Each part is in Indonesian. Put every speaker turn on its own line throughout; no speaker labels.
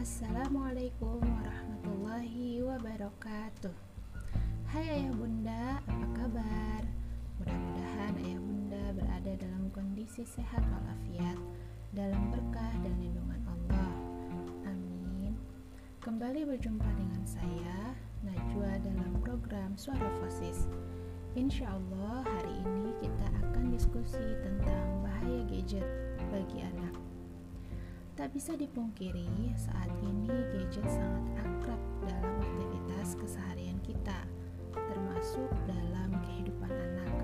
Assalamualaikum warahmatullahi wabarakatuh. Hai ayah bunda, apa kabar? Mudah-mudahan ayah bunda berada dalam kondisi sehat walafiat Dalam berkah dan lindungan Allah. Amin. Kembali berjumpa dengan saya, Najwa dalam program Suara Fosis. Insya Allah hari ini kita akan diskusi tentang bahaya gadget bagi anak Tak bisa dipungkiri, saat ini gadget sangat akrab dalam aktivitas keseharian kita, termasuk dalam kehidupan anak.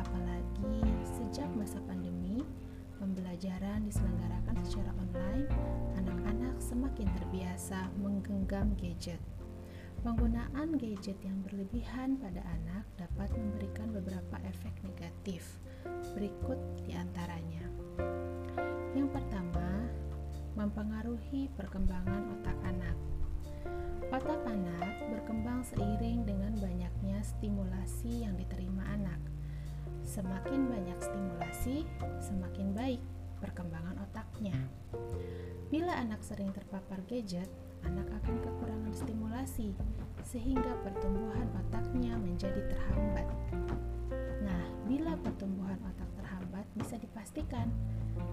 Apalagi sejak masa pandemi, pembelajaran diselenggarakan secara online, anak-anak semakin terbiasa menggenggam gadget. Penggunaan gadget yang berlebihan pada anak dapat memberikan beberapa efek negatif. Berikut di antaranya. Mempengaruhi perkembangan otak anak. Otak anak berkembang seiring dengan banyaknya stimulasi yang diterima anak. Semakin banyak stimulasi, semakin baik perkembangan otaknya. Bila anak sering terpapar gadget, anak akan kekurangan stimulasi, sehingga pertumbuhan otaknya menjadi terhambat. Nah, bila pertumbuhan otak terhambat, bisa dipastikan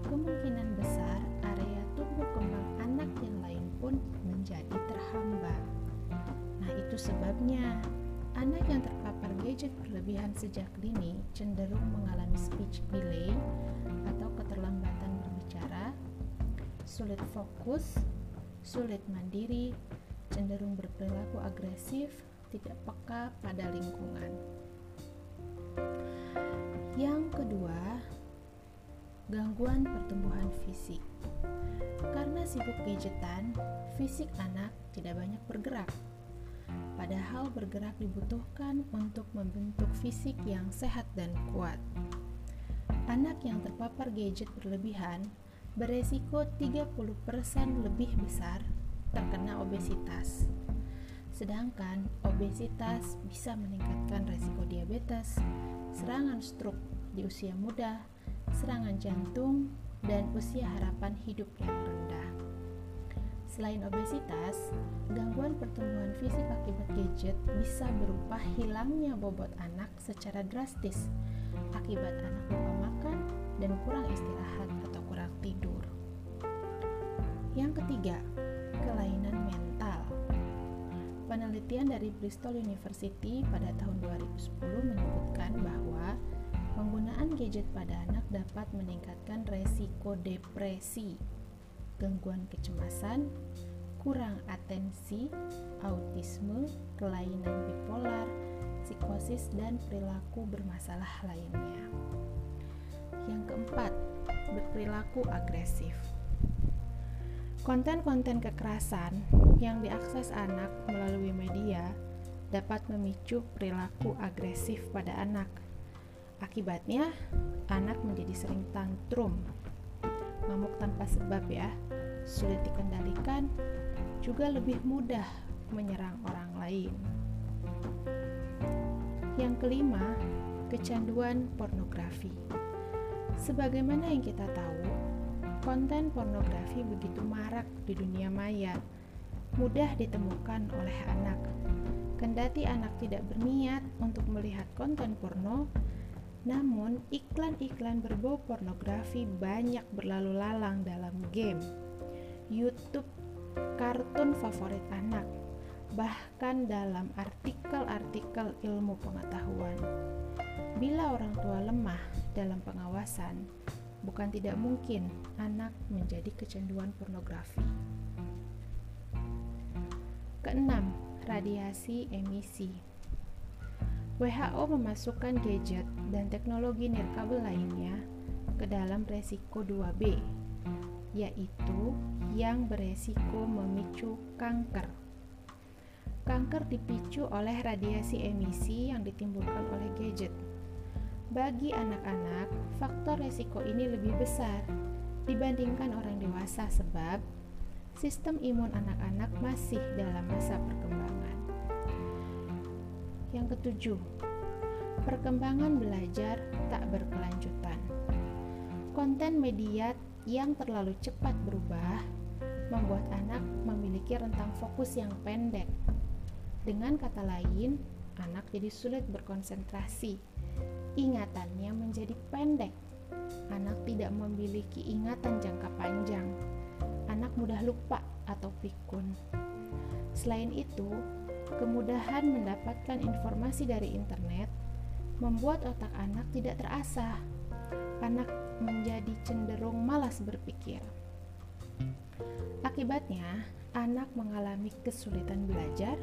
kemungkinan besar sebabnya anak yang terpapar gadget berlebihan sejak dini cenderung mengalami speech delay atau keterlambatan berbicara, sulit fokus, sulit mandiri, cenderung berperilaku agresif, tidak peka pada lingkungan. Yang kedua, gangguan pertumbuhan fisik. Karena sibuk gadgetan, fisik anak tidak banyak bergerak. Padahal bergerak dibutuhkan untuk membentuk fisik yang sehat dan kuat. Anak yang terpapar gadget berlebihan beresiko 30% lebih besar terkena obesitas. Sedangkan obesitas bisa meningkatkan resiko diabetes, serangan stroke di usia muda, serangan jantung, dan usia harapan hidup yang rendah. Selain obesitas, gangguan pertumbuhan fisik akibat gadget bisa berupa hilangnya bobot anak secara drastis akibat anak lupa makan dan kurang istirahat atau kurang tidur. Yang ketiga, kelainan mental. Penelitian dari Bristol University pada tahun 2010 menyebutkan bahwa Penggunaan gadget pada anak dapat meningkatkan resiko depresi, gangguan kecemasan, kurang atensi, autisme, kelainan bipolar, psikosis, dan perilaku bermasalah lainnya. Yang keempat, berperilaku agresif. Konten-konten kekerasan yang diakses anak melalui media dapat memicu perilaku agresif pada anak Akibatnya, anak menjadi sering tantrum, ngamuk tanpa sebab ya, sulit dikendalikan, juga lebih mudah menyerang orang lain. Yang kelima, kecanduan pornografi. Sebagaimana yang kita tahu, konten pornografi begitu marak di dunia maya, mudah ditemukan oleh anak. Kendati anak tidak berniat untuk melihat konten porno, namun, iklan-iklan berbau pornografi banyak berlalu lalang dalam game, YouTube, kartun favorit anak, bahkan dalam artikel-artikel ilmu pengetahuan. Bila orang tua lemah dalam pengawasan, bukan tidak mungkin anak menjadi kecanduan pornografi. Keenam, radiasi emisi. WHO memasukkan gadget dan teknologi nirkabel lainnya ke dalam resiko 2B, yaitu yang beresiko memicu kanker. Kanker dipicu oleh radiasi emisi yang ditimbulkan oleh gadget. Bagi anak-anak, faktor resiko ini lebih besar dibandingkan orang dewasa sebab sistem imun anak-anak masih dalam masa perkembangan. Yang ketujuh, perkembangan belajar tak berkelanjutan. Konten media yang terlalu cepat berubah membuat anak memiliki rentang fokus yang pendek. Dengan kata lain, anak jadi sulit berkonsentrasi. Ingatannya menjadi pendek. Anak tidak memiliki ingatan jangka panjang. Anak mudah lupa atau pikun. Selain itu, kemudahan mendapatkan informasi dari internet membuat otak anak tidak terasah. Anak menjadi cenderung malas berpikir. Akibatnya, anak mengalami kesulitan belajar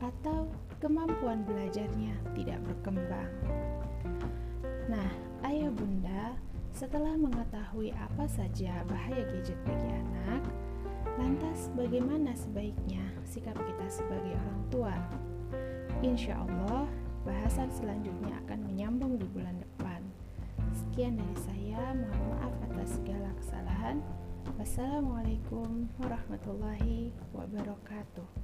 atau kemampuan belajarnya tidak berkembang. Nah, ayah bunda, setelah mengetahui apa saja bahaya gadget lantas bagaimana sebaiknya sikap kita sebagai orang tua? Insya Allah, bahasan selanjutnya akan menyambung di bulan depan. Sekian dari saya, mohon maaf atas segala kesalahan. Wassalamualaikum warahmatullahi wabarakatuh.